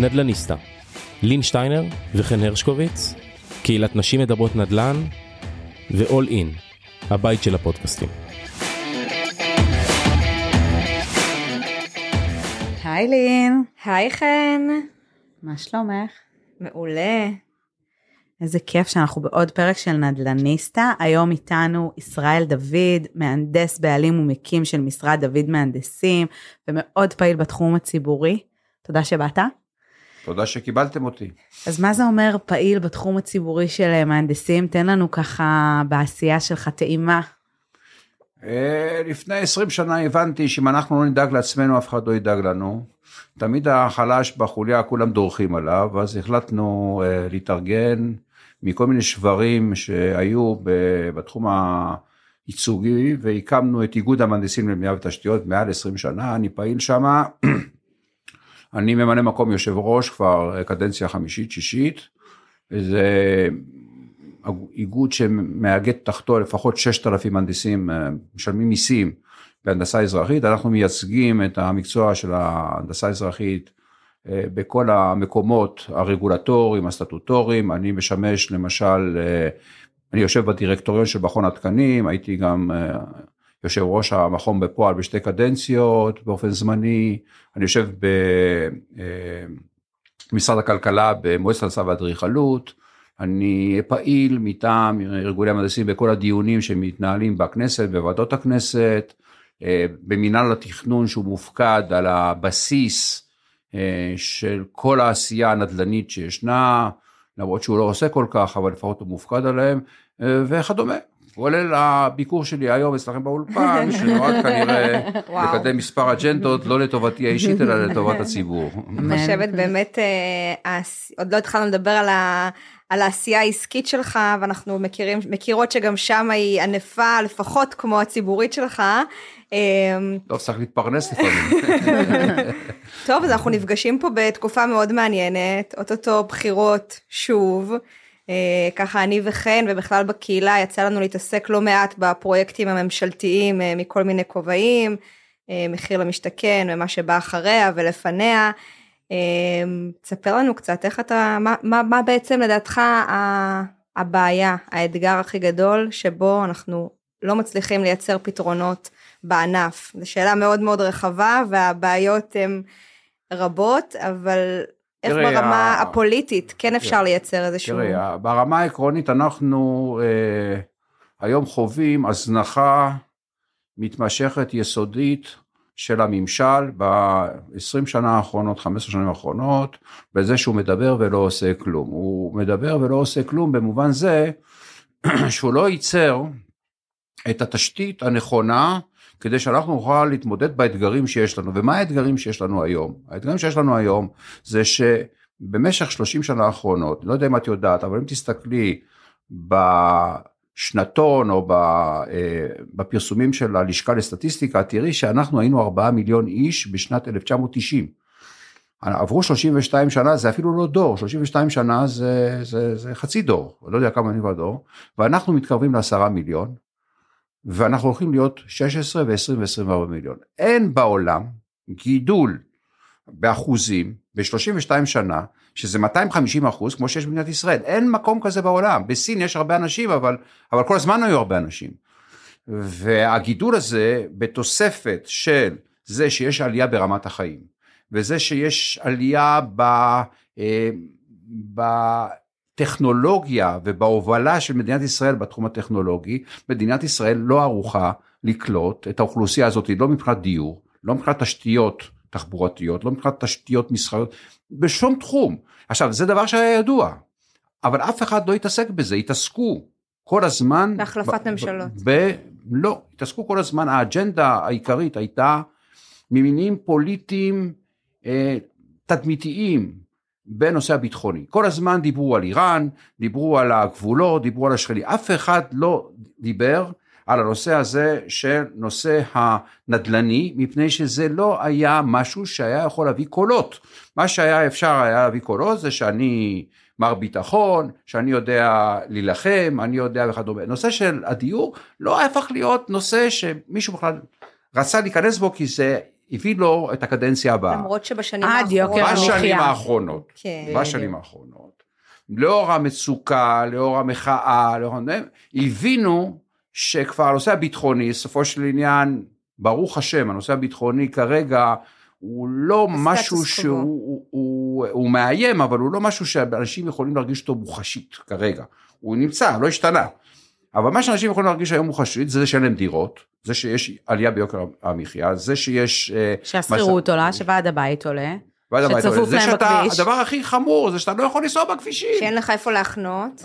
נדלניסטה, לין שטיינר וחן הרשקוביץ, קהילת נשים מדברות נדל"ן ו-all in, הבית של הפודקאסטים. היי לין, היי חן. מה שלומך? מעולה. איזה כיף שאנחנו בעוד פרק של נדלניסטה. היום איתנו ישראל דוד, מהנדס בעלים ומקים של משרד דוד מהנדסים, ומאוד פעיל בתחום הציבורי. תודה שבאת. תודה שקיבלתם אותי. אז מה זה אומר פעיל בתחום הציבורי של מהנדסים? תן לנו ככה בעשייה שלך טעימה. אה, לפני 20 שנה הבנתי שאם אנחנו לא נדאג לעצמנו, אף אחד לא ידאג לנו. תמיד החלש בחוליה, כולם דורכים עליו, אז החלטנו אה, להתארגן מכל מיני שברים שהיו בתחום הייצוגי, והקמנו את איגוד המהנדסים לבנייה ותשתיות מעל 20 שנה, אני פעיל שם. אני ממלא מקום יושב ראש כבר קדנציה חמישית, שישית. זה איגוד שמאגד תחתו לפחות 6,000 מהנדסים, אה, משלמים מיסים בהנדסה אזרחית, אנחנו מייצגים את המקצוע של ההנדסה האזרחית אה, בכל המקומות הרגולטוריים, הסטטוטוריים, אני משמש למשל, אה, אני יושב בדירקטוריון של מכון התקנים, הייתי גם יושב ראש המכון בפועל בשתי קדנציות באופן זמני, אני יושב במשרד הכלכלה במועצת הנדסה ואדריכלות, אני פעיל מטעם ארגוני המהנדסים בכל הדיונים שמתנהלים בכנסת, בוועדות הכנסת, אה, במינהל התכנון שהוא מופקד על הבסיס אה, של כל העשייה הנדל"נית שישנה, למרות שהוא לא עושה כל כך, אבל לפחות הוא מופקד עליהם, אה, וכדומה. כולל הביקור שלי היום אצלכם באולפן, שנועד כנראה לקדם מספר אג'נדות, לא לטובתי האישית, אלא לטובת הציבור. אני חושבת באמת, עוד לא התחלנו לדבר על ה... על העשייה העסקית שלך, ואנחנו מכירים, מכירות שגם שם היא ענפה, לפחות כמו הציבורית שלך. אמ, טוב, צריך להתפרנס לפעמים. טוב, אז אנחנו נפגשים פה בתקופה מאוד מעניינת, אוטוטו בחירות שוב. אה, ככה אני וחן ובכלל בקהילה יצא לנו להתעסק לא מעט בפרויקטים הממשלתיים אה, מכל מיני כובעים, אה, מחיר למשתכן ומה שבא אחריה ולפניה. תספר לנו קצת איך אתה, מה, מה, מה בעצם לדעתך הבעיה, האתגר הכי גדול שבו אנחנו לא מצליחים לייצר פתרונות בענף. זו שאלה מאוד מאוד רחבה והבעיות הן רבות, אבל איך תראי, ברמה ה... הפוליטית כן אפשר תראי, לייצר איזשהו... תראי, ברמה העקרונית אנחנו אה, היום חווים הזנחה מתמשכת יסודית של הממשל ב-20 שנה האחרונות, 15 שנים האחרונות, בזה שהוא מדבר ולא עושה כלום. הוא מדבר ולא עושה כלום במובן זה שהוא לא ייצר את התשתית הנכונה כדי שאנחנו נוכל להתמודד באתגרים שיש לנו. ומה האתגרים שיש לנו היום? האתגרים שיש לנו היום זה שבמשך 30 שנה האחרונות, לא יודע אם את יודעת, אבל אם תסתכלי ב... שנתון או אה, בפרסומים של הלשכה לסטטיסטיקה, תראי שאנחנו היינו 4 מיליון איש בשנת 1990. עברו 32 שנה, זה אפילו לא דור, 32 שנה זה, זה, זה חצי דור, לא יודע כמה אני בדור, ואנחנו מתקרבים לעשרה מיליון, ואנחנו הולכים להיות 16 ו-20 ו-24 מיליון. אין בעולם גידול באחוזים ב-32 שנה, שזה 250 אחוז כמו שיש במדינת ישראל, אין מקום כזה בעולם, בסין יש הרבה אנשים אבל, אבל כל הזמן היו הרבה אנשים. והגידול הזה בתוספת של זה שיש עלייה ברמת החיים, וזה שיש עלייה ב... אה, בטכנולוגיה ובהובלה של מדינת ישראל בתחום הטכנולוגי, מדינת ישראל לא ערוכה לקלוט את האוכלוסייה הזאת, לא מבחינת דיור, לא מבחינת תשתיות תחבורתיות, לא מבחינת תשתיות מסחריות, בשום תחום. עכשיו, זה דבר שהיה ידוע, אבל אף אחד לא התעסק בזה, התעסקו כל הזמן... בהחלפת ממשלות. ב, לא, התעסקו כל הזמן, האג'נדה העיקרית הייתה ממינים פוליטיים אה, תדמיתיים בנושא הביטחוני. כל הזמן דיברו על איראן, דיברו על הגבולות, דיברו על השכנים, אף אחד לא דיבר על הנושא הזה של נושא הנדל"ני, מפני שזה לא היה משהו שהיה יכול להביא קולות. מה שהיה אפשר היה להביא קולות זה שאני מר ביטחון, שאני יודע להילחם, אני יודע וכדומה. נושא של הדיור לא הפך להיות נושא שמישהו בכלל רצה להיכנס בו כי זה הביא לו את הקדנציה הבאה. למרות שבשנים עד יוקר האחרונות... המחיה. בשנים האחרונות. כן. בשנים האחרונות. לאור המצוקה, לאור המחאה, לאור... הבינו שכבר הנושא הביטחוני, סופו של עניין, ברוך השם, הנושא הביטחוני כרגע הוא לא משהו. שהוא הוא, הוא, הוא מאיים, אבל הוא לא משהו שאנשים יכולים להרגיש אותו מוחשית כרגע. הוא נמצא, לא השתנה. אבל מה שאנשים יכולים להרגיש היום מוחשית זה שאין להם דירות, זה שיש עלייה ביוקר המחיה, זה שיש... אה, שהשכירות עולה, שוועד הבית עולה. ועד הבית עולה. זה להם שאתה, בכביש. הדבר הכי חמור זה שאתה לא יכול לנסוע בכבישים. שאין לך איפה להחנות.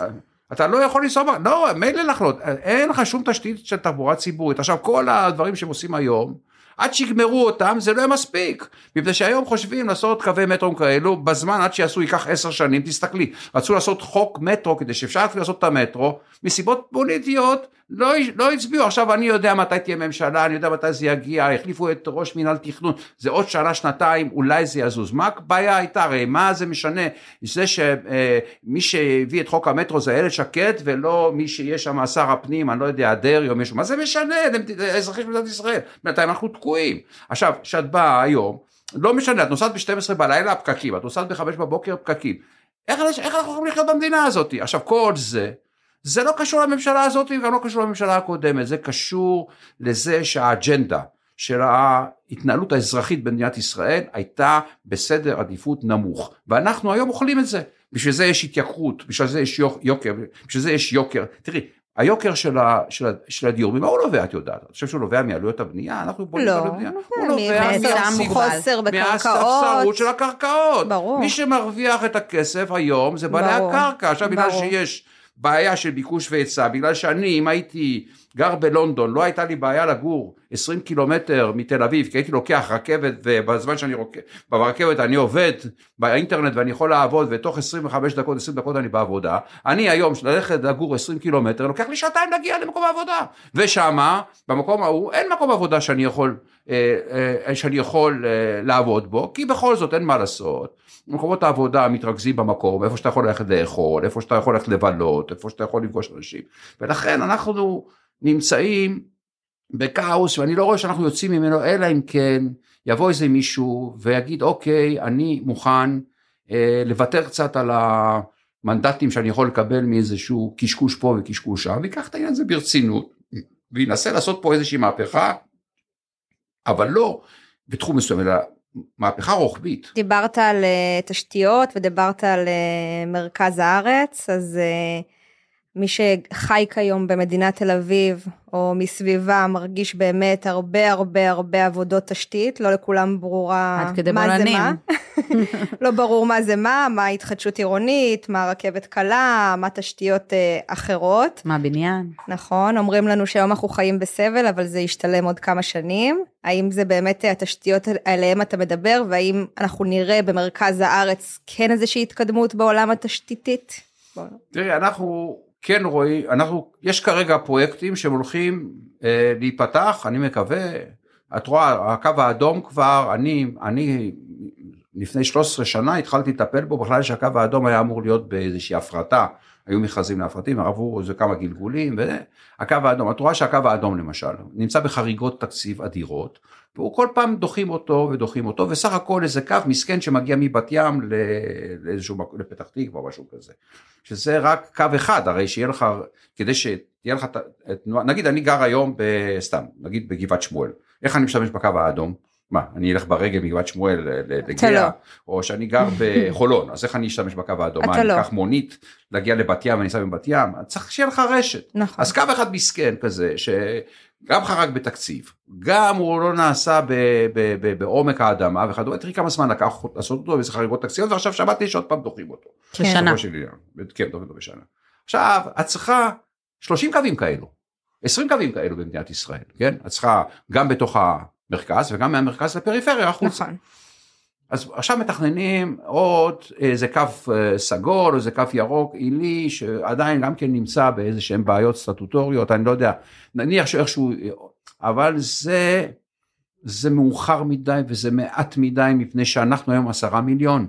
אתה לא יכול לנסוע, לא, מילא לחנות, אין לך שום תשתית של תחבורה ציבורית. עכשיו, כל הדברים שהם עושים היום, עד שיגמרו אותם, זה לא יהיה מספיק. מפני שהיום חושבים לעשות קווי מטרו כאלו, בזמן עד שיעשו ייקח עשר שנים, תסתכלי, רצו לעשות חוק מטרו כדי שאפשר לעשות את המטרו, מסיבות פוליטיות, לא, לא הצביעו. עכשיו אני יודע מתי תהיה ממשלה, אני יודע מתי זה יגיע, החליפו את ראש מינהל תכנון, זה עוד שנה, שנתיים, אולי זה יזוז. מה הבעיה הייתה? הרי מה זה משנה? זה שמי שהביא את חוק המטרו זה איילת שקד, ולא מי שיש שם שר הפנים, אני לא יודע, דרעי או מישהו, מה זה משנה? אתם אזרחים של מדינת ישראל, בינתיים אנחנו תקועים. עכשיו, כשאת באה היום, לא משנה, את נוסעת ב-12 בלילה פקקים, את נוסעת ב-5 בבוקר פקקים. איך, איך אנחנו יכולים לחיות במדינה הזאת? עכשיו, כל זה, זה לא קשור לממשלה הזאת וגם לא קשור לממשלה הקודמת, זה קשור לזה שהאג'נדה של ההתנהלות האזרחית במדינת ישראל הייתה בסדר עדיפות נמוך, ואנחנו היום אוכלים את זה. בשביל זה יש התייקרות, בשביל זה יש יוק- יוקר, בשביל זה יש יוקר. תראי, היוקר של, ה, של, ה, של הדיור, ממה הוא נובע את יודעת? אני חושב שהוא נובע מעלויות הבנייה? אנחנו בונים לא, עלויות בנייה. הוא נובע. מהספסרות של הקרקעות. ברור. מי שמרוויח את הכסף היום זה בעלי ברור. הקרקע. עכשיו בגלל. שיש בעיה של ביקוש והיצע, בגלל שאני אם הייתי גר בלונדון לא הייתה לי בעיה לגור 20 קילומטר מתל אביב כי הייתי לוקח רכבת ובזמן שאני רוק... ברכבת אני עובד באינטרנט ואני יכול לעבוד ותוך 25 דקות 20 דקות אני בעבודה. אני היום ללכת לגור 20 קילומטר לוקח לי שעתיים להגיע למקום העבודה. ושמה במקום ההוא אין מקום עבודה שאני יכול אה, אה, שאני יכול אה, לעבוד בו כי בכל זאת אין מה לעשות. מקומות העבודה מתרכזים במקום איפה שאתה יכול ללכת לאכול איפה שאתה יכול ללכת לבלות איפה שאתה יכול לפגוש אנשים. ולכן אנחנו נמצאים בכאוס ואני לא רואה שאנחנו יוצאים ממנו אלא אם כן יבוא איזה מישהו ויגיד אוקיי אני מוכן אה, לוותר קצת על המנדטים שאני יכול לקבל מאיזשהו קשקוש פה וקשקוש שם ויקח את העניין הזה ברצינות וינסה לעשות פה איזושהי מהפכה אבל לא בתחום מסוים אלא מהפכה רוחבית. דיברת על אה, תשתיות ודיברת על אה, מרכז הארץ, אז אה, מי שחי כיום במדינת תל אביב או מסביבה מרגיש באמת הרבה הרבה הרבה עבודות תשתית, לא לכולם ברורה מה זה בולענים. מה. לא ברור מה זה מה, מה התחדשות עירונית, מה רכבת קלה, מה תשתיות אה, אחרות. מה בניין? נכון, אומרים לנו שהיום אנחנו חיים בסבל, אבל זה ישתלם עוד כמה שנים. האם זה באמת התשתיות עליהן אתה מדבר, והאם אנחנו נראה במרכז הארץ כן איזושהי התקדמות בעולם התשתיתית? תראי, אנחנו כן רואים, אנחנו, יש כרגע פרויקטים שהם הולכים אה, להיפתח, אני מקווה, את רואה, הקו האדום כבר, אני, אני לפני 13 שנה התחלתי לטפל בו, בכלל שהקו האדום היה אמור להיות באיזושהי הפרטה, היו מכרזים להפרטים, עברו איזה כמה גלגולים, והקו האדום, את רואה שהקו האדום למשל, נמצא בחריגות תקציב אדירות, והוא כל פעם דוחים אותו ודוחים אותו, וסך הכל איזה קו מסכן שמגיע מבת ים לאיזשהו מקום, לפתח תקווה או משהו כזה. שזה רק קו אחד, הרי שיהיה לך, כדי שתהיה לך תנועה, נגיד אני גר היום בסתם, נגיד בגבעת שמואל, איך אני משתמש בקו האדום? מה, אני אלך ברגל מגבעת שמואל לגאה, לא. או שאני גר בחולון, אז איך אני אשתמש בקו האדום? מה, אני לא. אקח מונית להגיע לבת ים ואני אסע בבת ים? צריך שיהיה לך רשת. נכון. אז קו אחד מסכן כזה, שגם חרג בתקציב, גם הוא לא נעשה ב- ב- ב- בעומק האדמה וכדומה, תראי כמה זמן לקח לעשות אותו ואיזה חריגות תקציביות, ועכשיו שמעתי שעוד פעם דוחים אותו. בשנה. כן, דוחים אותו בשנה. עכשיו, את צריכה 30 קווים כאלו, 20 קווים כאלו במדינת ישראל, כן? את צריכה גם בתוך המרכז וגם מהמרכז לפריפריה החוצה. נכון. אז עכשיו מתכננים עוד איזה קו אה, סגול איזה קו ירוק עילי שעדיין גם כן נמצא באיזה שהם בעיות סטטוטוריות אני לא יודע. נניח שאיכשהו אבל זה זה מאוחר מדי וזה מעט מדי מפני שאנחנו היום עשרה מיליון.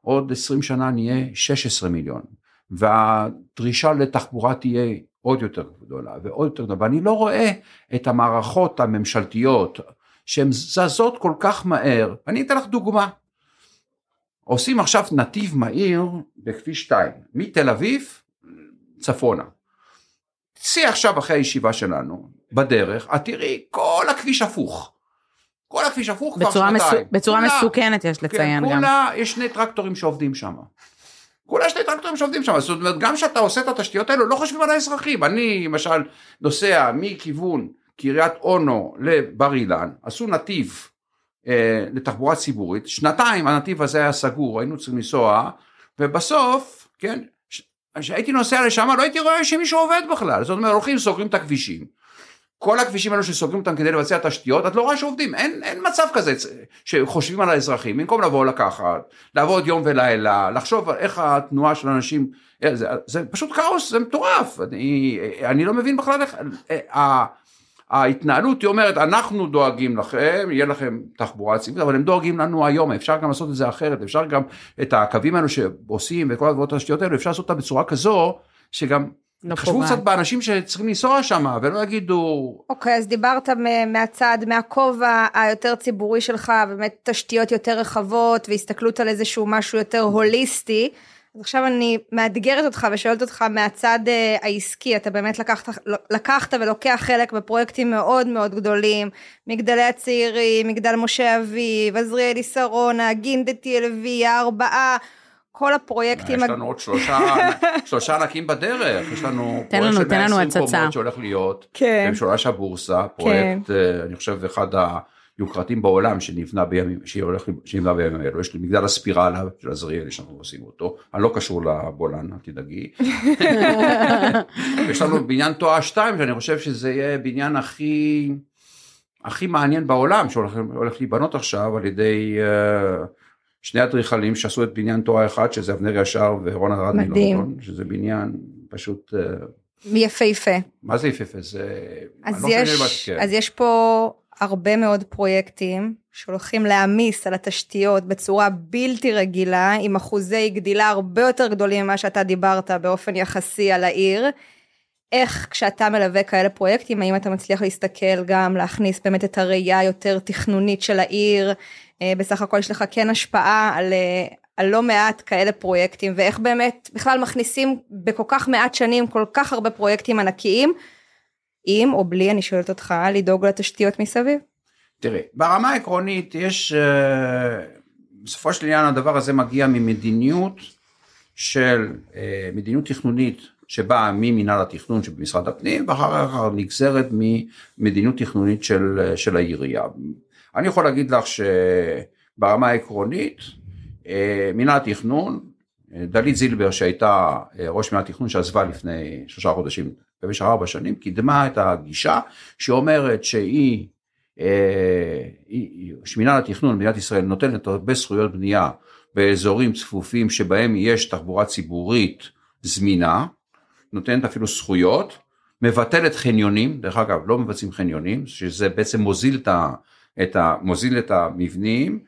עוד עשרים שנה נהיה 16 מיליון. והדרישה לתחבורה תהיה עוד יותר גדולה ועוד יותר גדולה. ואני לא רואה את המערכות הממשלתיות שהן זזות כל כך מהר. אני אתן לך דוגמה. עושים עכשיו נתיב מהיר בכביש 2, מתל אביב צפונה. צאי עכשיו אחרי הישיבה שלנו, בדרך, את תראי כל הכביש הפוך. כל הכביש הפוך כבר שנתיים. מסו... בצורה כולה- מסוכנת יש לציין כן, גם. כולה, יש שני טרקטורים שעובדים שם. כולה שני טרקטורים שעובדים שם, זאת אומרת גם כשאתה עושה את התשתיות האלו לא חושבים על האזרחים, אני למשל נוסע מכיוון קריית אונו לבר אילן, עשו נתיב אה, לתחבורה ציבורית, שנתיים הנתיב הזה היה סגור, היינו צריכים לנסוע, ובסוף, כן, כשהייתי נוסע לשם לא הייתי רואה שמישהו עובד בכלל, זאת אומרת הולכים סוגרים את הכבישים. כל הכבישים האלו שסוגרים אותם כדי לבצע תשתיות, את לא רואה שעובדים, אין, אין מצב כזה שחושבים על האזרחים, במקום לבוא לקחת, לעבוד יום ולילה, לחשוב על איך התנועה של אנשים, אה, זה, זה פשוט כאוס, זה מטורף, אני, אני לא מבין בכלל איך, אה, ההתנהלות היא אומרת, אנחנו דואגים לכם, יהיה לכם תחבורה ציבורית, אבל הם דואגים לנו היום, אפשר גם לעשות את זה אחרת, אפשר גם את הקווים האלו שעושים וכל הדברות התשתיות האלו, אפשר לעשות אותם בצורה כזו, שגם לא חשבו. קצת באנשים שצריכים לנסוע שם, ולא יגידו, אוקיי, אז דיברת מהצד, מהכובע היותר ציבורי שלך, באמת תשתיות יותר רחבות והסתכלות על איזשהו משהו יותר הוליסטי. אז עכשיו אני מאתגרת אותך ושואלת אותך מהצד אה, העסקי, אתה באמת לקחת, לקחת ולוקח חלק בפרויקטים מאוד מאוד גדולים, מגדלי הצעירים, מגדל משה אביב, עזריאלי שרונה, גינדתי אלוי, הארבעה, כל הפרויקטים. יש הג- לנו עוד שלושה, שלושה ענקים בדרך, יש לנו פרויקט לנו- של תן לנו 120 הצצה. קומות שהולך להיות, כן. במשולש הבורסה, פרויקט, אה, אני חושב, אחד היוקרתיים בעולם שנבנה בימים, שהולך, שנבנה בימים האלו, יש לי מגדל הספירלה של עזריאלי שאנחנו עושים אותו, אני לא קשור לבולן, אל תדאגי. יש לנו בניין תואר 2 שאני חושב שזה יהיה בניין הכי, הכי מעניין בעולם שהולך הולך להיבנות עכשיו על ידי אה, שני אדריכלים שעשו את בניין תואר 1 שזה אבנר ישר ורון ארד. מלונדון, שזה בניין פשוט, אה, יפהפה. מה זה יפהפה, זה... אז לא יש, כן. אז יש פה הרבה מאוד פרויקטים שהולכים להעמיס על התשתיות בצורה בלתי רגילה, עם אחוזי גדילה הרבה יותר גדולים ממה שאתה דיברת באופן יחסי על העיר. איך כשאתה מלווה כאלה פרויקטים, האם אתה מצליח להסתכל גם להכניס באמת את הראייה היותר תכנונית של העיר, אה, בסך הכל יש לך כן השפעה על, אה, על לא מעט כאלה פרויקטים, ואיך באמת בכלל מכניסים בכל כך מעט שנים כל כך הרבה פרויקטים ענקיים, עם או בלי, אני שואלת אותך, לדאוג לתשתיות מסביב? תראה, ברמה העקרונית יש, אה, בסופו של עניין הדבר הזה מגיע ממדיניות של אה, מדיניות תכנונית שבאה ממינהל התכנון שבמשרד הפנים ואחר כך נגזרת ממדיניות תכנונית של, של העירייה. אני יכול להגיד לך שברמה העקרונית אה, מינהל התכנון, דלית זילבר שהייתה ראש מינהל התכנון שעזבה לפני שלושה חודשים במשך ארבע שנים, קידמה את הגישה שאומרת שהיא אה, שמינהל התכנון במדינת ישראל נותנת הרבה זכויות בנייה באזורים צפופים שבהם יש תחבורה ציבורית זמינה, נותנת אפילו זכויות, מבטלת חניונים, דרך אגב לא מבצעים חניונים, שזה בעצם מוזיל את, ה, את, ה, מוזיל את המבנים,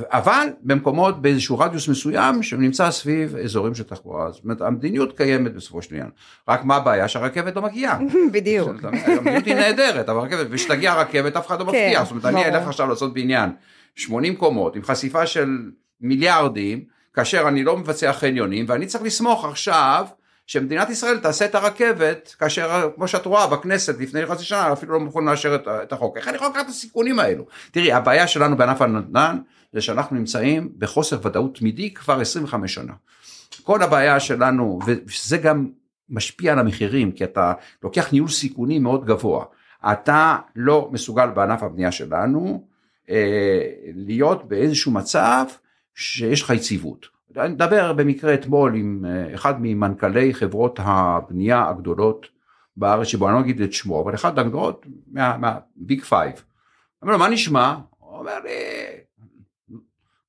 אבל במקומות באיזשהו רדיוס מסוים שנמצא סביב אזורים של תחבורה, זאת אומרת המדיניות קיימת בסופו של עניין, רק מה הבעיה שהרכבת לא מגיעה. בדיוק. המדיניות היא נהדרת, אבל הרכבת, וכשתגיע הרכבת אף אחד לא כן, מבטיח, זאת אומרת אני. אלך עכשיו לעשות בניין 80 קומות עם חשיפה של מיליארדים, כאשר אני לא מבצע חניונים, ואני צריך לסמוך עכשיו שמדינת ישראל תעשה את הרכבת, כאשר כמו שאת רואה בכנסת לפני חצי שנה אפילו לא מוכנים לאשר את, את החוק, איך אני יכול לקחת את הסיכונים האלו? תראי הבעיה שלנו בענף הנדל"ן זה שאנחנו נמצאים בחוסר ודאות תמידי כבר 25 שנה. כל הבעיה שלנו, וזה גם משפיע על המחירים, כי אתה לוקח ניהול סיכונים מאוד גבוה. אתה לא מסוגל בענף הבנייה שלנו אה, להיות באיזשהו מצב שיש לך יציבות. אני מדבר במקרה אתמול עם אה, אחד ממנכ"לי חברות הבנייה הגדולות בארץ, שבו אני לא אגיד את שמו, אבל אחד הגדולות מה Big Five. אמר לו, מה נשמע? הוא אומר לי,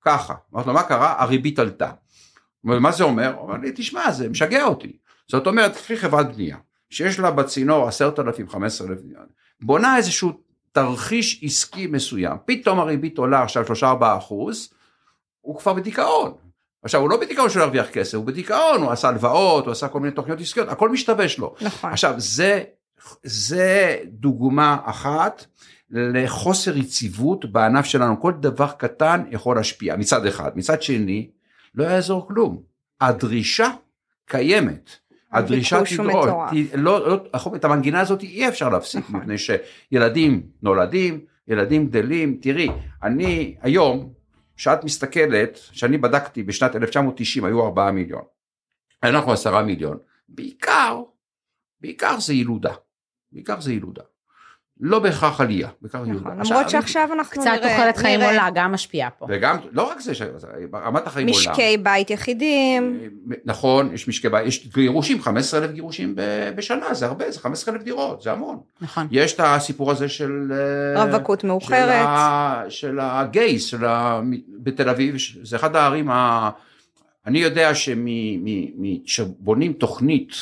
ככה. אמרתי לו, מה קרה? הריבית עלתה. אומר, מה זה אומר? הוא אומר לי, תשמע, זה משגע אותי. זאת אומרת, קחי חברת בנייה, שיש לה בצינור עשרת אלפים, חמש עשרה אלף, בונה איזשהו תרחיש עסקי מסוים, פתאום הריבית עולה עכשיו שלושה ארבעה אחוז, הוא כבר בדיכאון. עכשיו, הוא לא בדיכאון של להרוויח כסף, הוא בדיכאון, הוא עשה הלוואות, הוא עשה כל מיני תוכניות עסקיות, הכל משתבש לו. נכון. עכשיו, זה, זה דוגמה אחת לחוסר יציבות בענף שלנו, כל דבר קטן יכול להשפיע מצד אחד, מצד שני לא יעזור כלום, הדרישה קיימת. הדרישה תדרוש, לא, לא, את המנגינה הזאת אי אפשר להפסיק, נכון. מפני שילדים נולדים, ילדים גדלים, תראי, אני היום, כשאת מסתכלת, שאני בדקתי בשנת 1990 היו 4 מיליון, אנחנו 10 מיליון, בעיקר, בעיקר זה ילודה, בעיקר זה ילודה, לא בהכרח עלייה, בעיקר. נכון, עכשיו, למרות שעכשיו אנחנו קצת נראה, תוחלת חיים נראה עולה, גם משפיעה פה. וגם, לא רק זה, רמת החיים עולה. משקי בית יחידים, נכון, יש משקי בית, יש גירושים, 15 אלף גירושים ב- בשנה, זה הרבה, זה 15 אלף דירות, זה המון. נכון. יש את הסיפור הזה של... אה, רווקות של, מאוחרת. של הגייס, של ה, בתל אביב, זה אחד הערים ה... אני יודע כשבונים תוכנית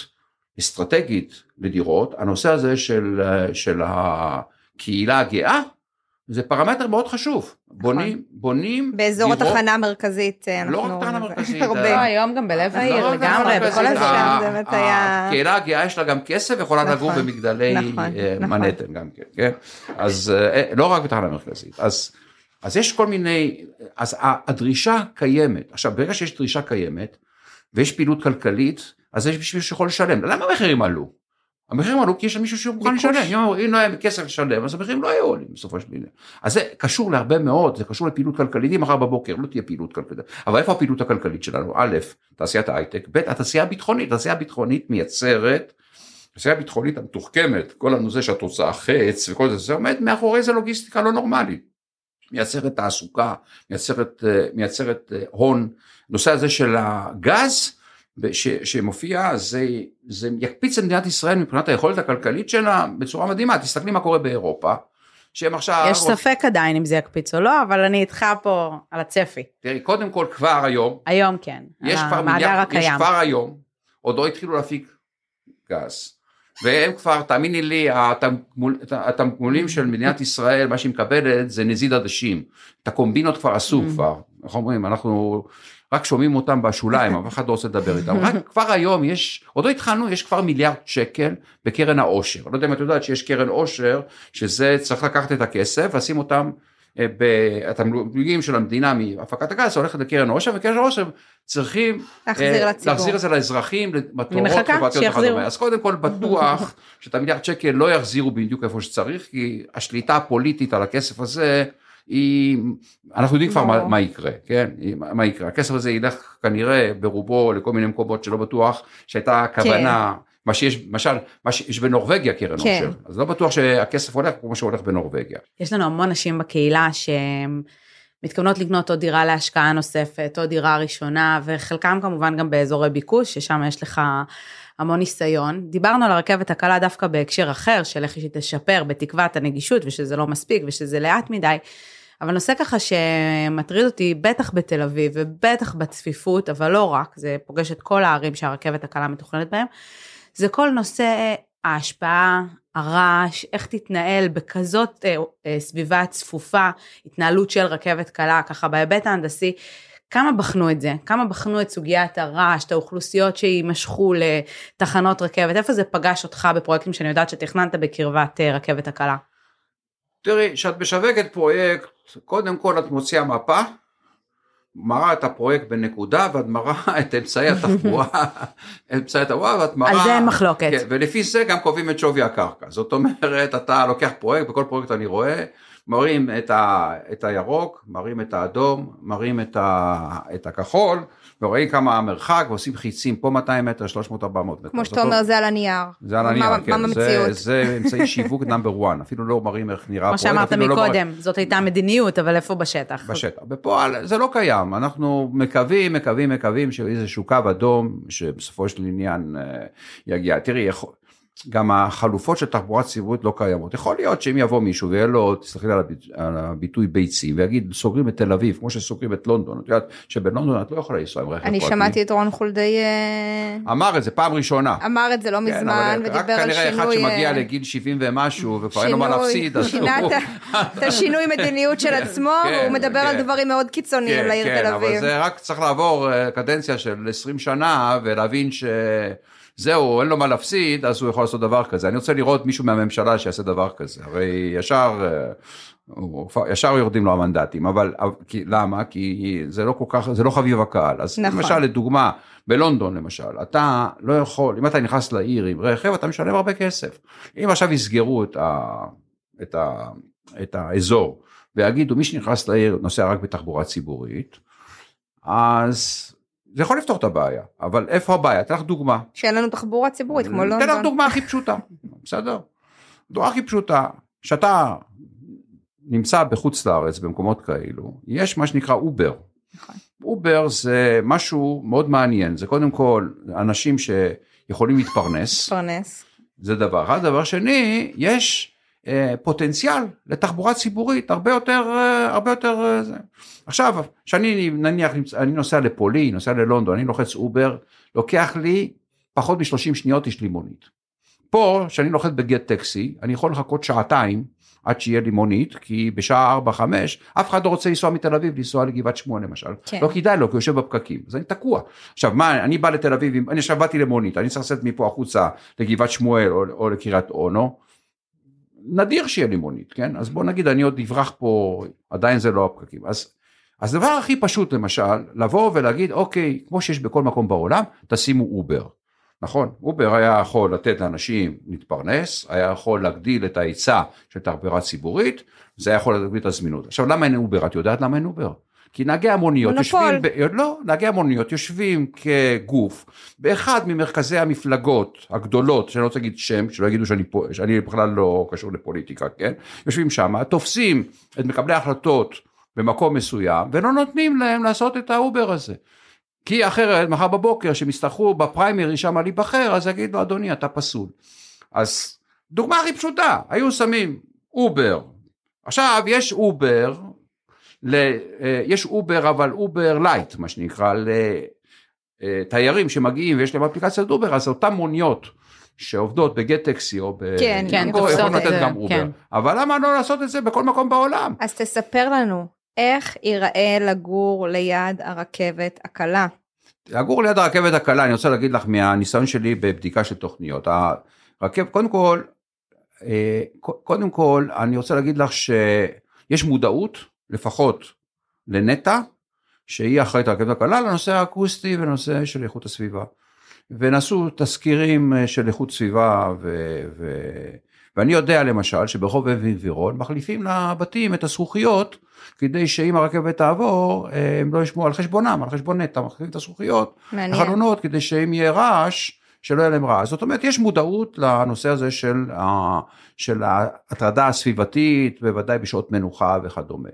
אסטרטגית לדירות, הנושא הזה של, אה, של הקהילה הגאה, זה פרמטר מאוד חשוב. בונים, בונים באזור דירות- התחנה המרכזית, אה, לא אנחנו... רק תחנה מרכזית, לא, הרבה. היום גם בלב העיר, לא, לגמרי, לא, בכל זה- הזה. ה- זה באמת היה- הקהילה הגאה יש לה גם כסף ויכולה נכון, לגור במגדלי נכון, אה, נכון. מנהטן גם כן, כן? אז אה, לא רק בתחנה המרכזית. אז אז יש כל מיני, אז הדרישה קיימת. עכשיו, ברגע שיש דרישה קיימת ויש פעילות כלכלית, אז יש מישהו שיכול לשלם. למה המחירים עלו? המחירים עלו כי יש מישהו שמוכן ביקוש. לשלם. אם אם לא היה כסף לשלם, אז המחירים לא היו עולים בסופו של דבר. אז זה קשור להרבה מאוד, זה קשור לפעילות כלכלית. אם מחר בבוקר לא תהיה פעילות כלכלית. אבל איפה הפעילות הכלכלית שלנו? א', תעשיית ההייטק, ב', התעשייה הביטחונית. התעשייה הביטחונית מייצרת, התעשייה הביטחונית המתוחכמת, כל הנושא של התוצאה חץ וכל זה, זה עומד מאחורי זה לוגיסטיקה לא נורמלית. מייצרת תעסוקה, מייצרת, אה, מייצרת אה, הון. נושא הזה של הגז, ש, שמופיע, זה, זה יקפיץ את מדינת ישראל מבחינת היכולת הכלכלית שלה בצורה מדהימה. תסתכלי מה קורה באירופה, שהם עכשיו... יש ספק עדיין אם זה יקפיץ או לא, אבל אני איתך פה על הצפי. תראי, קודם כל כבר היום, היום כן, יש כבר מיליארד, יש הקיים. כבר היום, עוד לא התחילו להפיק גז. והם כבר, תאמיני לי, התגמול, התגמולים של מדינת ישראל, מה שהיא מקבלת זה נזיד עדשים. את הקומבינות כבר עשו Mm. כבר, איך אומרים, אנחנו רק שומעים אותם בשוליים, אף אחד לא רוצה לדבר איתם. רק כבר היום יש, עוד לא התחלנו, יש כבר מיליארד שקל בקרן העושר. לא יודע אם את יודעת שיש קרן עושר, שזה צריך לקחת את הכסף, לשים אותם אה, בתמלוגים של המדינה מהפקת הגז, זה הולכת לקרן העושר, וקרן העושר צריכים להחזיר אה, לציבור. להחזיר את זה לאזרחים, למטרות חברתיות. וכדומה. אז קודם כל בטוח שאת המיליארד שקל לא יחזירו בדיוק איפה שצריך, כי השליטה הפוליטית על הכסף הזה, היא, אנחנו יודעים כבר מה, ברור. מה יקרה, כן? מה יקרה. הכסף הזה ילך כנראה ברובו לכל מיני מקומות שלא בטוח שהייתה כוונה. מה שיש, למשל, מה שיש בנורבגיה קרן כן. עושר, אז לא בטוח שהכסף הולך כמו שהולך בנורבגיה. יש לנו המון נשים בקהילה שהן מתכוונות לקנות עוד דירה להשקעה נוספת, עוד דירה ראשונה, וחלקם כמובן גם באזורי ביקוש, ששם יש לך המון ניסיון. דיברנו על הרכבת הקלה דווקא בהקשר אחר, של איך היא תשפר בתקוות הנגישות, ושזה לא מספיק, ושזה לאט מדי. אבל נושא ככה שמטריד אותי, בטח בתל אביב, ובטח בצפיפות, אבל לא רק, זה פוגש את כל הערים שהרכבת הקלה מתוכננת בהם, זה כל נושא ההשפעה, הרעש, איך תתנהל בכזאת אה, אה, סביבה צפופה, התנהלות של רכבת קלה, ככה בהיבט ההנדסי, כמה בחנו את זה? כמה בחנו את סוגיית הרעש, את האוכלוסיות שיימשכו לתחנות רכבת? איפה זה פגש אותך בפרויקטים שאני יודעת שתכננת בקרבת אה, רכבת הקלה? תראי, כשאת משווקת פרויקט, קודם כל את מוציאה מפה, מראה את הפרויקט בנקודה, ואת מראה את אמצעי התחבורה, אמצעי התחבורה, ואת מראה... על זה אין מחלוקת. כן, ולפי זה גם קובעים את שווי הקרקע. זאת אומרת, אתה לוקח פרויקט, בכל פרויקט אני רואה, מראים את, ה, את הירוק, מראים את האדום, מראים את, ה, את הכחול, ורואים כמה המרחק, ועושים חיצים פה 200 מטר, 300, 400 מטר. כמו שאתה אומר, זה על הנייר. זה על הנייר, מה- כן, מה זה, במציאות? זה אמצעי שיווק נאמבר 1, אפילו לא מראים איך נראה כמו הפרויקט, שאמרת אפילו לא מראים- מקודם, זאת הייתה מדיניות, אבל איפה בשטח? בשטח. בפועל זה לא קיים, אנחנו מקווים, מקווים, מקווים שאיזשהו קו אדום שבסופו של עניין אה, יגיע. תראי, יכול- גם החלופות של תחבורה ציבורית לא קיימות. יכול להיות שאם יבוא מישהו ויהיה לו, תסתכלי על, הביט, על הביטוי ביצים, ויגיד סוגרים את תל אביב, כמו שסוגרים את לונדון, את יודעת שבלונדון את לא יכולה לנסוע עם רכב אני פרטי. שמעתי את רון חולדאי אה, אמר את זה פעם ראשונה. אמר את זה לא כן, מזמן, אבל רק ודיבר על כנראה אחד שינוי... שמגיע אה, לגיל 70 ומשהו וכבר אין לו מה שינוי, להפסיד, אז הוא- את השינוי מדיניות של עצמו, כן, והוא מדבר על כן. דברים מאוד קיצוניים לעיר תל אבל אביב. זה רק צריך לעבור אה, קדנציה של 20 שנה ולהבין שזה זהו, אין לו מה להפסיד, אז הוא יכול לעשות דבר כזה. אני רוצה לראות מישהו מהממשלה שיעשה דבר כזה. הרי ישר, אה, ישר יורדים לו המנדטים, אבל כי, למה? כי זה לא כל כך, זה לא חביב הקהל. אז נכון. למשל, לדוגמה, בלונדון למשל, אתה לא יכול, אם אתה נכנס לעיר עם רכב, אתה משלם הרבה כסף. אם עכשיו יסגרו את, ה, את, ה, את האזור ויגידו, מי שנכנס לעיר נוסע רק בתחבורה ציבורית, אז זה יכול לפתור את הבעיה, אבל איפה הבעיה? אתן לך דוגמה. שאין לנו תחבורה ציבורית כמו אתן לך לונדון. דוגמה הכי פשוטה, בסדר? דוגמה הכי פשוטה, שאתה נמצא בחוץ לארץ במקומות כאלו, יש מה שנקרא Uber. נכון. Uber זה משהו מאוד מעניין, זה קודם כל אנשים שיכולים להתפרנס, פרנס. זה דבר אחד. דבר שני, יש פוטנציאל לתחבורה ציבורית הרבה יותר, אה, הרבה יותר אה, זה. עכשיו, כשאני נניח, אני נוסע לפולין, נוסע ללונדון, אני לוחץ אובר, לוקח לי פחות מ-30 שניות, יש לי מונית. פה, כשאני לוחץ בגט טקסי, אני יכול לחכות שעתיים עד שיהיה לי מונית, כי בשעה 4-5, אף אחד לא רוצה לנסוע מתל אביב, לנסוע לגבעת שמואל למשל. כן. לא כדאי לו, כי הוא יושב בפקקים, אז אני תקוע. עכשיו, מה, אני בא לתל אביב, אני עכשיו באתי למונית, אני צריך לצאת מפה החוצה לגבעת שמואל או, או לקריית אונו, נדיר שיהיה לי מונית, כן? אז בוא נגיד, אני עוד אברח פה, עדיין זה לא הפקקים. אז, אז הדבר הכי פשוט, למשל, לבוא ולהגיד, אוקיי, כמו שיש בכל מקום בעולם, תשימו Uber. נכון, Uber היה יכול לתת לאנשים להתפרנס, היה יכול להגדיל את ההיצע של תחבורה ציבורית, זה היה יכול להגדיל את הזמינות. עכשיו, למה אין Uber? את יודעת למה אין Uber? כי נהגי המוניות מונופול. יושבים, ב... לא, נהגי המוניות יושבים כגוף באחד ממרכזי המפלגות הגדולות, שאני לא רוצה להגיד שם, שלא יגידו שאני, פה, שאני בכלל לא קשור לפוליטיקה, כן? יושבים שם, תופסים את מקבלי ההחלטות במקום מסוים, ולא נותנים להם לעשות את ה Uber הזה. כי אחרת, מחר בבוקר, שהם יצטרכו בפריימרי שם להיבחר, אז יגידו, אדוני, אתה פסול. אז דוגמה הכי פשוטה, היו שמים Uber. עכשיו, יש Uber, ל, אה, יש Uber, אבל Uber light, מה שנקרא, לתיירים שמגיעים ויש להם אפליקציית Uber, אז אותן מוניות שעובדות ב Gett Taxi או ב... כן, כן, תופסות את לתת זה, גם Uber. כן. אבל למה לא לעשות את זה בכל מקום בעולם? אז תספר לנו, איך ייראה לגור ליד הרכבת הקלה? לגור ליד הרכבת הקלה, אני רוצה להגיד לך מהניסיון שלי בבדיקה של תוכניות. הרכבת, קודם כל, אה, קודם כל, אני רוצה להגיד לך שיש מודעות, לפחות לנטע, שהיא אחראית על הרכבת הקלה, לנושא האקוסטי ולנושא של איכות הסביבה. ונעשו תזכירים אה, של איכות סביבה, ו, ו, ואני יודע למשל שברחוב אבן גבירון מחליפים לבתים את הזכוכיות, כדי שאם הרכבת תעבור, אה, הם לא ישמעו על חשבונם, על חשבון נטע, מחליפים את הזכוכיות. החלונות, כדי שאם יהיה רעש, שלא יהיה להם רעש. זאת אומרת, יש מודעות לנושא הזה של, ה, של ההטרדה הסביבתית, בוודאי בשעות מנוחה וכדומה.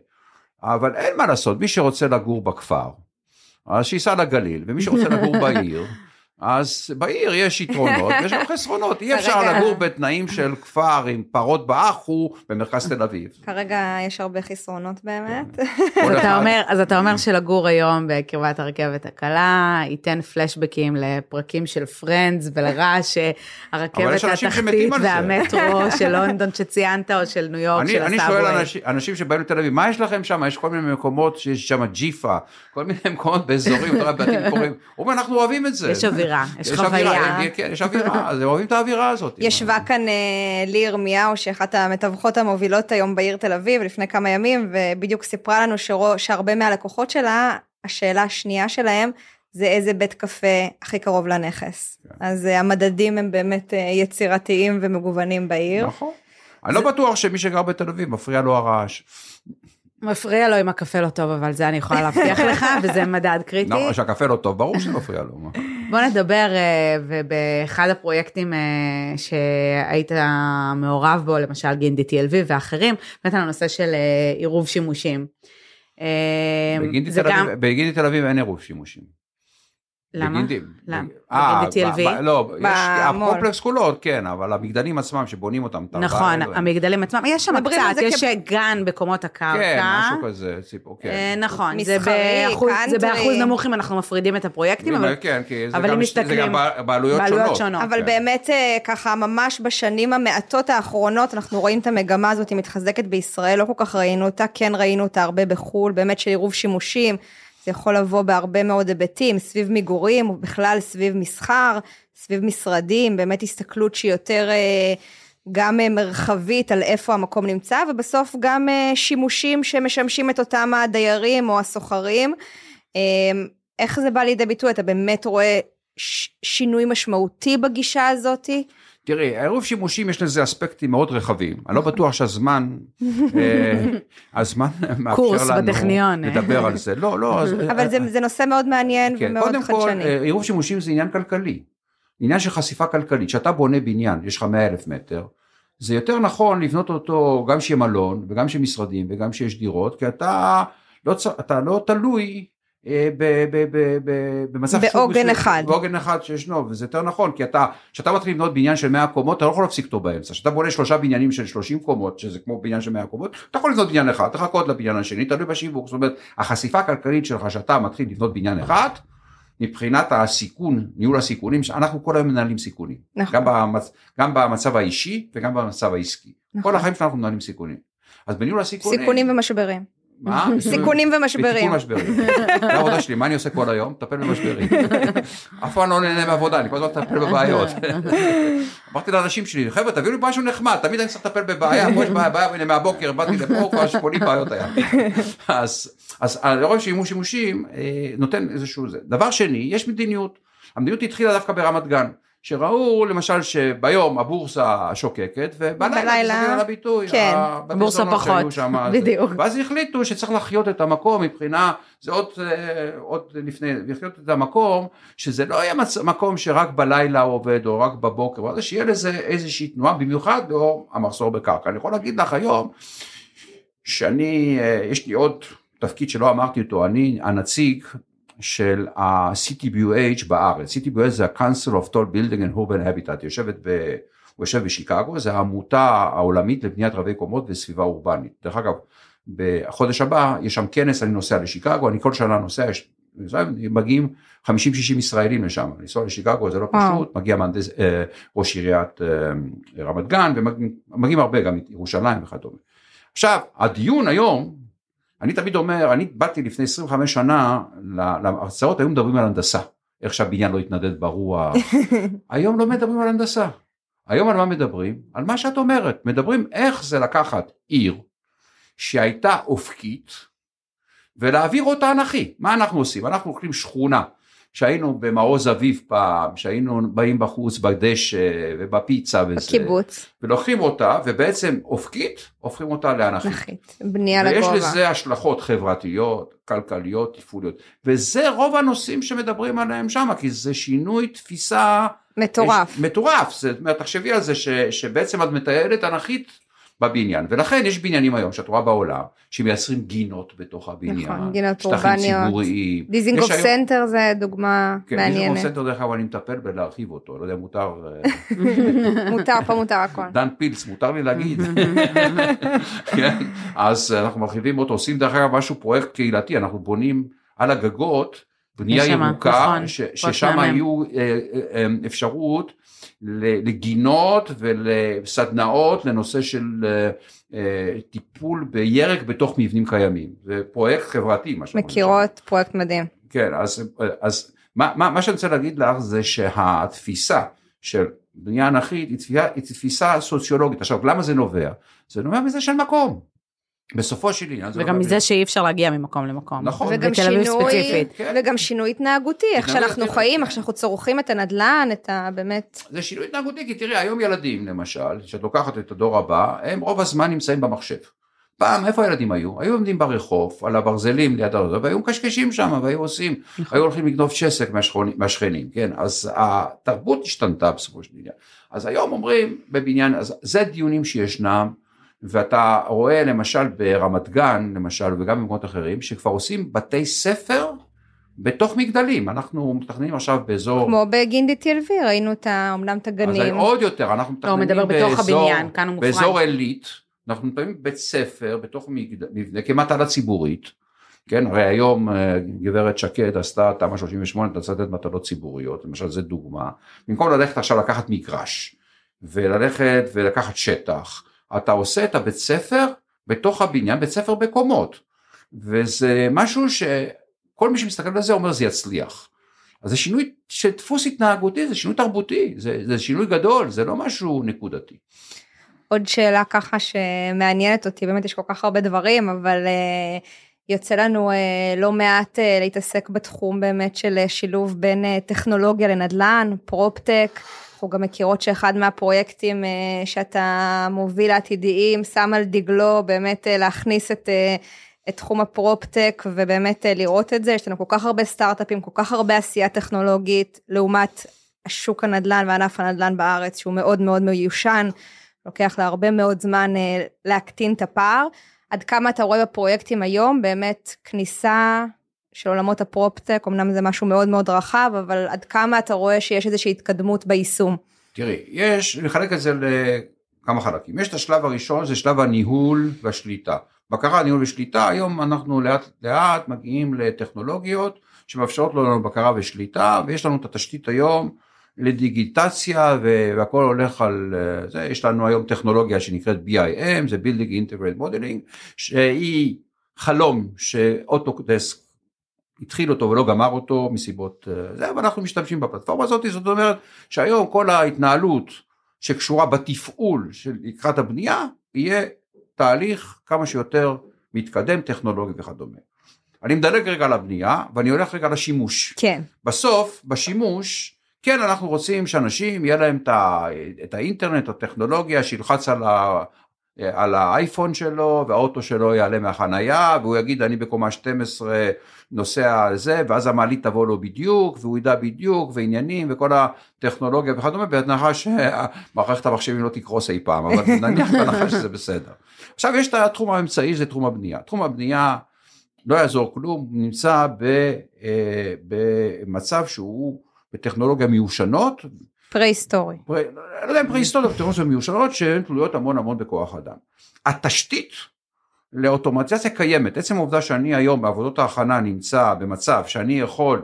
אבל אין מה לעשות, מי שרוצה לגור בכפר, אז שייסע לגליל, ומי שרוצה לגור בעיר, אז בעיר יש יתרונות ויש גם חסרונות, אי אפשר לגור בתנאים של כפר עם פרות באחו במרכז תל אביב. כרגע יש הרבה חסרונות באמת. כל אז אתה אומר, אז אתה אומר שלגור היום בקרבת הרכבת הקלה, ייתן פלשבקים לפרקים של פרנדס ולרעש אנשים התחתית. והמטרו של לונדון שציינת, או של ניו יורק, אני, של אני שואל הסאבווי. אנשים, אנשים שבאים לתל אביב, מה יש לכם שם? יש כל מיני מקומות שיש שם ג'יפה, כל מיני מקומות באזורים, בתים קוראים, אנחנו אוהבים את זה. יש אווירה, יש אווירה, חוויה. אה, כן, יש אווירה, אז הם אוהבים את האווירה הזאת. ישבה כאן אה, לי ירמיהו, שאחת המתווכות המובילות היום בעיר תל אביב לפני כמה ימים, ובדיוק סיפרה לנו שהרבה מהלקוחות שלה, השאלה השנייה שלהם, זה איזה בית קפה הכי קרוב לנכס. כן. אז אה, המדדים הם באמת אה, יצירתיים ומגוונים בעיר. נכון. אני לא בטוח שמי שגר בתל אביב מפריע לו הרעש. מפריע לו אם הקפה לא טוב, אבל זה אני יכולה להבטיח לך, וזה מדד קריטי. נכון, שהקפה לא טוב, ברור שזה מפריע לו. בוא נדבר, אה, ובאחד הפרויקטים אה, שהיית מעורב בו, למשל גינדי TLV ואחרים, באמת על הנושא של אה, עירוב שימושים. בגינדי תל אביב אין עירוב שימושים. למה? בגינדי- למה? אה, בגינדי ב- TLV? ב- לא, יש במול. הקומפלקס כולו, כן, אבל המגדלים עצמם שבונים אותם. נכון, המגדלים עצמם, יש שם קצת, יש כ- גן בקומות הקרקע. כן, משהו כזה, סיפור, אה, כן. נכון, זה באחוז- זה קאנטרי. באחוז נמוך אם אנחנו מפרידים את הפרויקטים, אבל כן, כי זה אבל גם בעלויות בעלויות שונות. שונות. אבל כן. באמת אה, ככה ממש בשנים המעטות האחרונות אנחנו רואים את המגמה הזאת היא מתחזקת בישראל לא כל כך ראינו אותה כן ראינו אותה הרבה בחול באמת של עירוב שימושים. זה יכול לבוא בהרבה מאוד היבטים, סביב מגורים, ובכלל סביב מסחר, סביב משרדים, באמת הסתכלות שהיא יותר אה, גם אה, מרחבית על איפה המקום נמצא, ובסוף גם אה, שימושים שמשמשים את אותם הדיירים או הסוחרים. איך זה בא לידי ביטוי? אתה באמת רואה שינוי משמעותי בגישה הזאתי? תראי, עירוב שימושים יש לזה אספקטים מאוד רחבים. אני לא בטוח שהזמן, אה, הזמן מאפשר לנו. לדבר על זה. לא, לא. אבל זה, זה נושא מאוד מעניין כן, ומאוד חדשני. קודם כל, עירוב שימושים זה עניין כלכלי. עניין של חשיפה כלכלית. כשאתה בונה בניין, יש לך 100 אלף מטר, זה יותר נכון לבנות אותו גם שיהיה מלון, וגם שיהיה משרדים, וגם שיש דירות, כי אתה לא, אתה לא תלוי אה, במצב בעוגן אחד. בעוגן אחד שישנו, וזה יותר נכון, כי אתה, כשאתה מתחיל לבנות בניין של 100 קומות, אתה לא יכול להפסיק אותו באמצע. כשאתה בונה שלושה בניינים של 30 קומות, שזה כמו בניין של 100 קומות, אתה יכול לבנות בניין אחד, תחכות לבניין השני, תלוי בשיווק. זאת אומרת, החשיפה הכלכלית שלך, שאתה מתחיל לבנות בניין אחד, מבחינת הסיכון, ניהול הסיכונים, אנחנו כל היום מנהלים סיכונים. נכון. גם, במצ, גם במצב האישי וגם במצב העסקי. נכון. כל החיים שלנו מנהלים סיכונים. אז בניהול הסיכונים... סיכונים ומשברים. מה? סיכונים ומשברים. זה העבודה שלי, מה אני עושה כל היום? מטפל במשברים. אף פעם לא נהנה מעבודה, אני כל הזמן מטפל בבעיות. אמרתי לאנשים שלי, חבר'ה תביאו לי משהו נחמד, תמיד אני צריך לטפל בבעיה, פה יש בעיה, הנה מהבוקר באתי לפה, כבר 80 בעיות היה. אז לרוב שימוש שימושים אה, נותן איזשהו, דבר שני, יש מדיניות. המדיניות התחילה דווקא ברמת גן. שראו למשל שביום הבורסה שוקקת ובלילה על הביטוי, כן, הבורסה פחות, שם, בדיוק. ואז החליטו שצריך לחיות את המקום מבחינה, זה עוד, אה, עוד לפני, לחיות את המקום, שזה לא יהיה מצ, מקום שרק בלילה עובד או רק בבוקר, אלא שיהיה לזה איזושהי תנועה, במיוחד לאור המחסור בקרקע. אני יכול להגיד לך היום, שאני, אה, יש לי עוד תפקיד שלא אמרתי אותו, אני הנציג של ה-CTBUH בארץ, CTBUH זה ה-Council of Tall Building and Urban Habitat, יושבת ב... הוא יושב בשיקגו, זה העמותה העולמית לבניית רבי קומות וסביבה אורבנית. דרך אגב, בחודש הבא יש שם כנס, אני נוסע לשיקגו, אני כל שנה נוסע, יש, מגיעים 50-60 ישראלים לשם, לנסוע לשיקגו זה לא פשוט, מגיע מהנדס, אה, ראש עיריית אה, רמת גן, ומגיעים הרבה, גם ירושלים וכדומה. עכשיו, הדיון היום אני תמיד אומר, אני באתי לפני 25 שנה להרצאות, היו מדברים על הנדסה, איך שהבניין לא התנדד ברוח, היום לא מדברים על הנדסה, היום על מה מדברים? על מה שאת אומרת, מדברים איך זה לקחת עיר שהייתה אופקית ולהעביר אותה אנכי, מה אנחנו עושים? אנחנו לוקחים שכונה שהיינו במעוז אביב פעם, שהיינו באים בחוץ בדשא ובפיצה וזה. בקיבוץ. ולוקחים אותה, ובעצם אופקית, הופכים אותה לאנכית. אנכית, בנייה לגובה. ויש לזה השלכות חברתיות, כלכליות, תפעוליות. וזה רוב הנושאים שמדברים עליהם שם, כי זה שינוי תפיסה... מטורף. יש, מטורף, זאת אומרת, תחשבי על זה ש, שבעצם את מטיילת אנכית בבניין. ולכן יש בניינים היום שאת רואה בעולם שמייצרים גינות בתוך הבניין, נכון, גינות אורבניות, ציבוריים, דיזינגוף סנטר זה דוגמה כן, מעניינת, דיזינגוף סנטר דרך אגב אני מטפל בלהרחיב אותו, לא יודע מותר, אה, מותר פה מותר הכל, דן פילץ מותר לי להגיד, כן, אז אנחנו מרחיבים אותו, עושים דרך אגב משהו פרויקט קהילתי, אנחנו בונים על הגגות בנייה ירוקה, נכון, ששם יהיו אה, אה, אפשרות לגינות ולסדנאות לנושא של אה, אה, טיפול בירק בתוך מבנים קיימים. זה פרויקט חברתי. מכירות, פרויקט מדהים. כן, אז, אז מה, מה, מה שאני רוצה להגיד לך זה שהתפיסה של בנייה אנכית היא, היא תפיסה סוציולוגית. עכשיו, למה זה נובע? זה נובע מזה של מקום. בסופו של עניין וגם לא מזה שאי אפשר להגיע ממקום למקום. נכון. וגם שינוי, כן. וגם שינוי התנהגותי, איך שאנחנו חיים, איך שאנחנו צורכים את הנדל"ן, את ה... באמת. זה שינוי התנהגותי, כי תראי, היום ילדים למשל, שאת לוקחת את הדור הבא, הם רוב הזמן נמצאים במחשב. פעם, איפה הילדים היו? היו עומדים ברחוב, על הברזלים ליד הרחוב, והיו מקשקשים שם, והיו עושים, נכון. היו הולכים לגנוב צ'סק מהשכנים, כן? אז התרבות השתנתה בסופו של עניין. אז היום אומרים בבניין, אז זה דיונים שישנם. ואתה רואה למשל ברמת גן, למשל, וגם במקומות אחרים, שכבר עושים בתי ספר בתוך מגדלים, אנחנו מתכננים עכשיו באזור... כמו בגינדי TLV, ראינו את ה... אמנם את הגנים. אז עוד יותר, אנחנו לא, מתכננים לא, באזור... בתוך הבניין, כאן הוא מופרד. באזור עילית, אנחנו מתכננים בית ספר בתוך מבנה, כמטלה ציבורית, כן, הרי היום אה, גברת שקד עשתה תמ"א 38, אתה צריך לתת מטלות ציבוריות, למשל זה דוגמה, במקום ללכת עכשיו לקחת מגרש, וללכת ולקחת שטח, אתה עושה את הבית ספר בתוך הבניין, בית ספר בקומות, וזה משהו ש... כל מי שמסתכל על זה אומר זה יצליח. אז זה שינוי של דפוס התנהגותי, זה שינוי תרבותי, זה, זה שינוי גדול, זה לא משהו נקודתי. עוד שאלה ככה שמעניינת אותי, באמת יש כל כך הרבה דברים, אבל uh, יוצא לנו uh, לא מעט uh, להתעסק בתחום באמת של uh, שילוב בין uh, טכנולוגיה לנדל"ן, פרופטק. אנחנו גם מכירות שאחד מהפרויקטים uh, שאתה מוביל לעתידיים שם על דגלו באמת uh, להכניס את, uh, את תחום הפרופטק ובאמת לראות את זה, יש לנו כל כך הרבה סטארט-אפים, כל כך הרבה עשייה טכנולוגית לעומת השוק הנדל"ן וענף הנדל"ן בארץ שהוא מאוד מאוד מיושן, לוקח לה הרבה מאוד זמן להקטין את הפער. עד כמה אתה רואה בפרויקטים היום באמת כניסה של עולמות הפרופטק, אמנם זה משהו מאוד מאוד רחב, אבל עד כמה אתה רואה שיש איזושהי התקדמות ביישום? תראי, יש, נחלק את זה לכמה חלקים. יש את השלב הראשון, זה שלב הניהול והשליטה. בקרה, ניהול ושליטה, היום אנחנו לאט לאט מגיעים לטכנולוגיות שמאפשרות לנו בקרה ושליטה, ויש לנו את התשתית היום לדיגיטציה והכל הולך על זה, יש לנו היום טכנולוגיה שנקראת BIM, זה Building Integrated Modeling, שהיא חלום שאוטוקדסק התחיל אותו ולא גמר אותו מסיבות זה, אבל אנחנו משתמשים בפלטפורמה הזאת, זאת אומרת שהיום כל ההתנהלות שקשורה בתפעול של לקראת הבנייה, יהיה תהליך כמה שיותר מתקדם, טכנולוגי וכדומה. אני מדלג רגע על הבנייה ואני הולך רגע לשימוש. כן. בסוף, בשימוש, כן אנחנו רוצים שאנשים יהיה להם את האינטרנט, הטכנולוגיה, שילחץ על, ה, על האייפון שלו והאוטו שלו יעלה מהחנייה והוא יגיד אני בקומה 12 נוסע על זה ואז המעלית תבוא לו בדיוק והוא ידע בדיוק ועניינים וכל הטכנולוגיה וכדומה בהנחה שמערכת המחשבים לא תקרוס אי פעם אבל נניח בהנחה שזה בסדר. עכשיו יש את התחום האמצעי זה תחום הבנייה. תחום הבנייה לא יעזור כלום, נמצא אה, במצב שהוא בטכנולוגיה מיושנות. פרה-היסטורי. פרה, לא יודע אם פרה-היסטורי, טכנולוגיה מיושנות שהן תלויות המון המון בכוח אדם. התשתית לאוטומציה קיימת, עצם העובדה שאני היום בעבודות ההכנה נמצא במצב שאני יכול,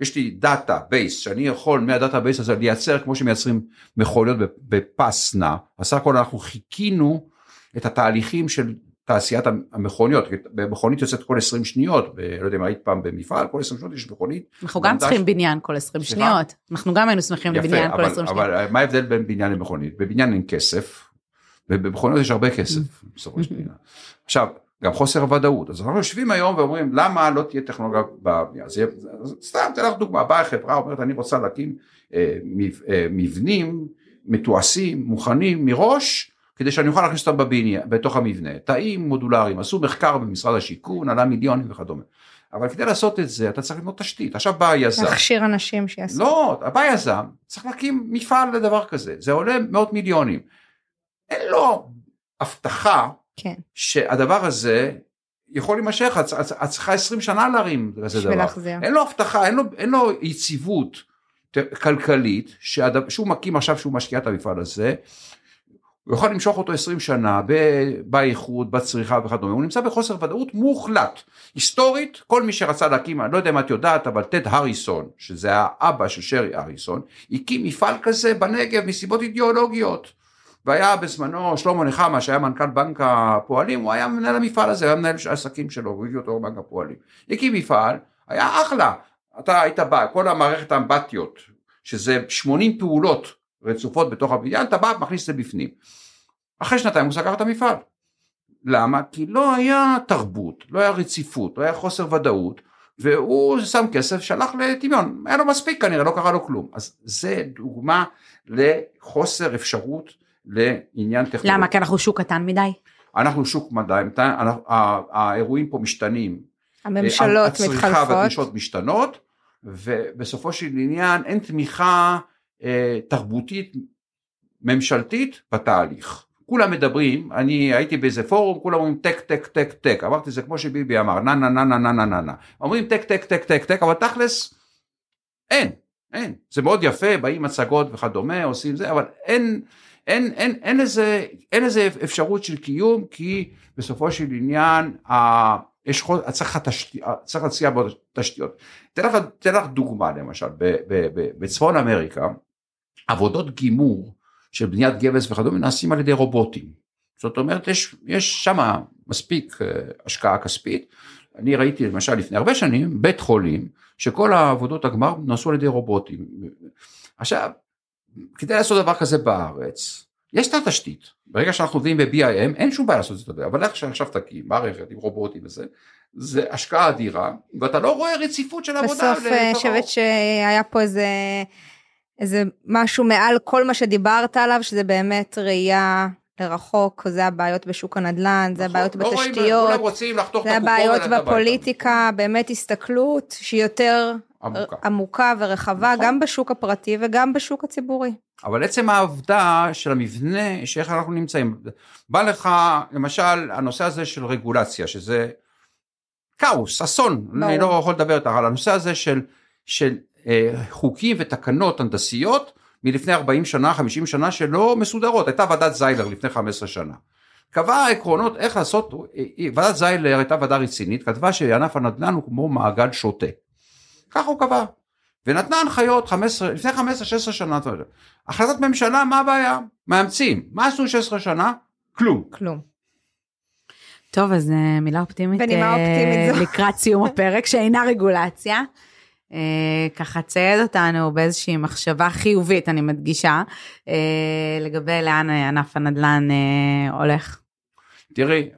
יש לי database, שאני יכול מה database הזה לייצר כמו שמייצרים מכוניות בפס נע, בסך הכל אנחנו חיקינו את התהליכים של תעשיית המכוניות, מכונית יוצאת כל 20 שניות, ב, לא יודע אם היית פעם במפעל, כל 20 שניות יש מכונית. אנחנו גם צריכים בניין כל 20 שניות, אנחנו גם היינו שמחים לבניין כל 20 שניות. אבל מה ההבדל בין בניין למכונית? בבניין אין כסף, ובמכוניות יש הרבה כסף בסופו של דבר. עכשיו, גם חוסר ודאות, אז אנחנו יושבים היום ואומרים למה לא תהיה טכנולוגיה בבנייה, אז סתם אתן לך דוגמה, באה חברה אומרת אני רוצה להקים אה, מבנים מתועשים, מוכנים מראש, כדי שאני אוכל להכניס אותם בבניין, בתוך המבנה, תאים מודולריים, עשו מחקר במשרד השיכון, עלה מיליונים וכדומה. אבל כדי לעשות את זה אתה צריך לבנות תשתית, עכשיו בא היזם. להכשיר אנשים שיעשו. לא, בא היזם, צריך להקים מפעל לדבר כזה, זה עולה מאות מיליונים. אין לו הבטחה כן. שהדבר הזה יכול להימשך, את צריכה 20 שנה להרים כזה דבר. להחזיר. אין לו הבטחה, אין לו, אין לו יציבות כלכלית, שהוא מקים עכשיו שהוא משקיע את המפעל הזה, הוא יכול למשוך אותו 20 שנה באיכות, בצריכה וכדומה, הוא נמצא בחוסר ודאות מוחלט. היסטורית, כל מי שרצה להקים, אני לא יודע אם את יודעת, אבל טד הריסון, שזה האבא של שרי הריסון, הקים מפעל כזה בנגב מסיבות אידיאולוגיות. והיה בזמנו שלמה נחמה שהיה מנכ"ל בנק הפועלים, הוא היה מנהל המפעל הזה, היה מנהל העסקים שלו, הוא הביא אותו לבנק הפועלים. הקים מפעל, היה אחלה. אתה היית בא, כל המערכת האמבטיות, שזה 80 פעולות רצופות בתוך הבניין, אתה בא ומכניס את זה בפנים. אחרי שנתיים הוא סגר את המפעל. למה? כי לא היה תרבות, לא היה רציפות, לא היה חוסר ודאות, והוא שם כסף, שלח לטמיון, היה לו מספיק כנראה, לא קרה לו כלום. אז זה דוגמה לחוסר אפשרות לעניין טכנולוגי. למה? כי אנחנו שוק קטן מדי? אנחנו שוק מדי, האירועים פה משתנים. הממשלות מתחלפות. הצריכה והדרישות משתנות, ובסופו של עניין אין תמיכה אה, תרבותית ממשלתית בתהליך. כולם מדברים, אני הייתי באיזה פורום, כולם אומרים tech tech tech tech, אמרתי זה כמו שביבי אמר, נה נה נה נה נה נה נה, אומרים tech tech tech tech tech, אבל תכלס אין, אין, זה מאוד יפה, באים מצגות וכדומה, עושים זה, אבל אין, אין, אין, אין, איזה, אין איזה אפשרות של קיום, כי בסופו של עניין, ה, יש חוד, צריך, התשתי, צריך להציע בו תשתיות. אתן לך, לך דוגמה למשל, בצפון אמריקה, עבודות גימור של בניית גבס וכדומה נעשים על ידי רובוטים. זאת אומרת יש, יש שם מספיק אה, השקעה כספית, אני ראיתי למשל לפני הרבה שנים בית חולים שכל העבודות הגמר נעשו על ידי רובוטים. עכשיו, כדי לעשות דבר כזה בארץ, יש את התשתית, ברגע שאנחנו עובדים ב-BIM אין שום בעיה לעשות את זה, אבל איך שעכשיו תקים מערכת עם רובוטים וזה, זה השקעה אדירה, ואתה לא רואה רציפות של עבודה. בסוף אני חושבת שהיה פה איזה, איזה משהו מעל כל מה שדיברת עליו, שזה באמת ראייה לרחוק, זה הבעיות בשוק הנדל"ן, זה נכון, הבעיות לא רואים, בתשתיות, את זה הבעיות. בפוליטיקה, באמת הסתכלות שהיא יותר עמוקה. עמוקה ורחבה, נכון. גם בשוק הפרטי וגם בשוק הציבורי. אבל עצם העובדה של המבנה, שאיך אנחנו נמצאים, בא לך למשל הנושא הזה של רגולציה, שזה כאוס, אסון, ברור. אני לא יכול לדבר איתך על הנושא הזה של, של חוקים ותקנות הנדסיות מלפני 40 שנה, 50 שנה שלא מסודרות, הייתה ועדת זיילר לפני 15 שנה. קבעה עקרונות איך לעשות, אה, אה, ועדת זיילר הייתה ועדה רצינית, כתבה שענף הנדל"ן הוא כמו מעגל שוטה. ככה הוא קבע. ונתנה הנחיות 15, לפני 15-16 שנה. החלטת ממשלה, מה הבעיה? מאמצים. מה עשו 16 שנה? כלום. כלום. טוב, אז אה, מילה אופטימית בנימה אה, אופטימית זו. לקראת סיום הפרק, שאינה רגולציה. אה, ככה צייד אותנו באיזושהי מחשבה חיובית, אני מדגישה, אה, לגבי לאן אה, ענף הנדל"ן אה, הולך. תראי,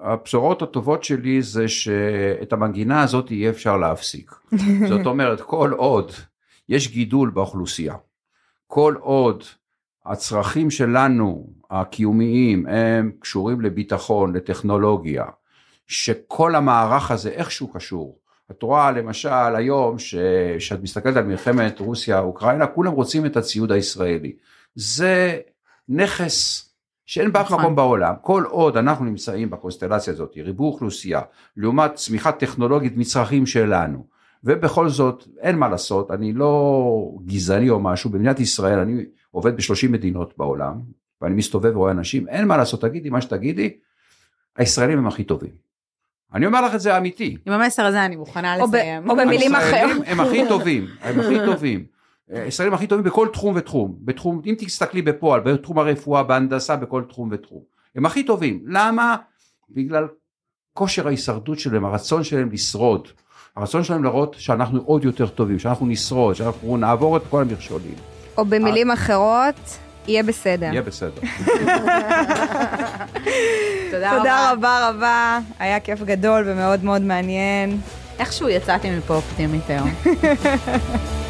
הבשורות הטובות שלי זה שאת המנגינה הזאת יהיה אפשר להפסיק. זאת אומרת, כל עוד יש גידול באוכלוסייה, כל עוד הצרכים שלנו הקיומיים הם קשורים לביטחון, לטכנולוגיה, שכל המערך הזה איכשהו קשור. את רואה למשל היום שכשאת מסתכלת על מלחמת רוסיה-אוקראינה, כולם רוצים את הציוד הישראלי. זה נכס שאין באף נכון. מקום בעולם. כל עוד אנחנו נמצאים בקונסטלציה הזאת, ריבוי אוכלוסייה, לעומת צמיחה טכנולוגית מצרכים שלנו, ובכל זאת אין מה לעשות, אני לא גזעני או משהו, במדינת ישראל אני עובד ב-30 מדינות בעולם, ואני מסתובב ורואה אנשים, אין מה לעשות, תגידי מה שתגידי, הישראלים הם הכי טובים. אני אומר לך את זה אמיתי. עם המסר הזה אני מוכנה לסיים. או במילים אחרות. הם הכי טובים, הם הכי טובים. הישראלים הכי טובים בכל תחום ותחום, בתחום, אם תסתכלי בפועל, בתחום הרפואה, בהנדסה, בכל תחום ותחום. הם הכי טובים. למה? בגלל כושר ההישרדות שלהם, הרצון שלהם לשרוד. הרצון שלהם להראות שאנחנו עוד יותר טובים, שאנחנו נשרוד, שאנחנו נעבור את כל המכשולים. או במילים אחרות, יהיה בסדר. יהיה בסדר. תודה תודה רבה. רבה רבה, היה כיף גדול ומאוד מאוד מעניין. איכשהו יצאתי מפה אופטימית היום.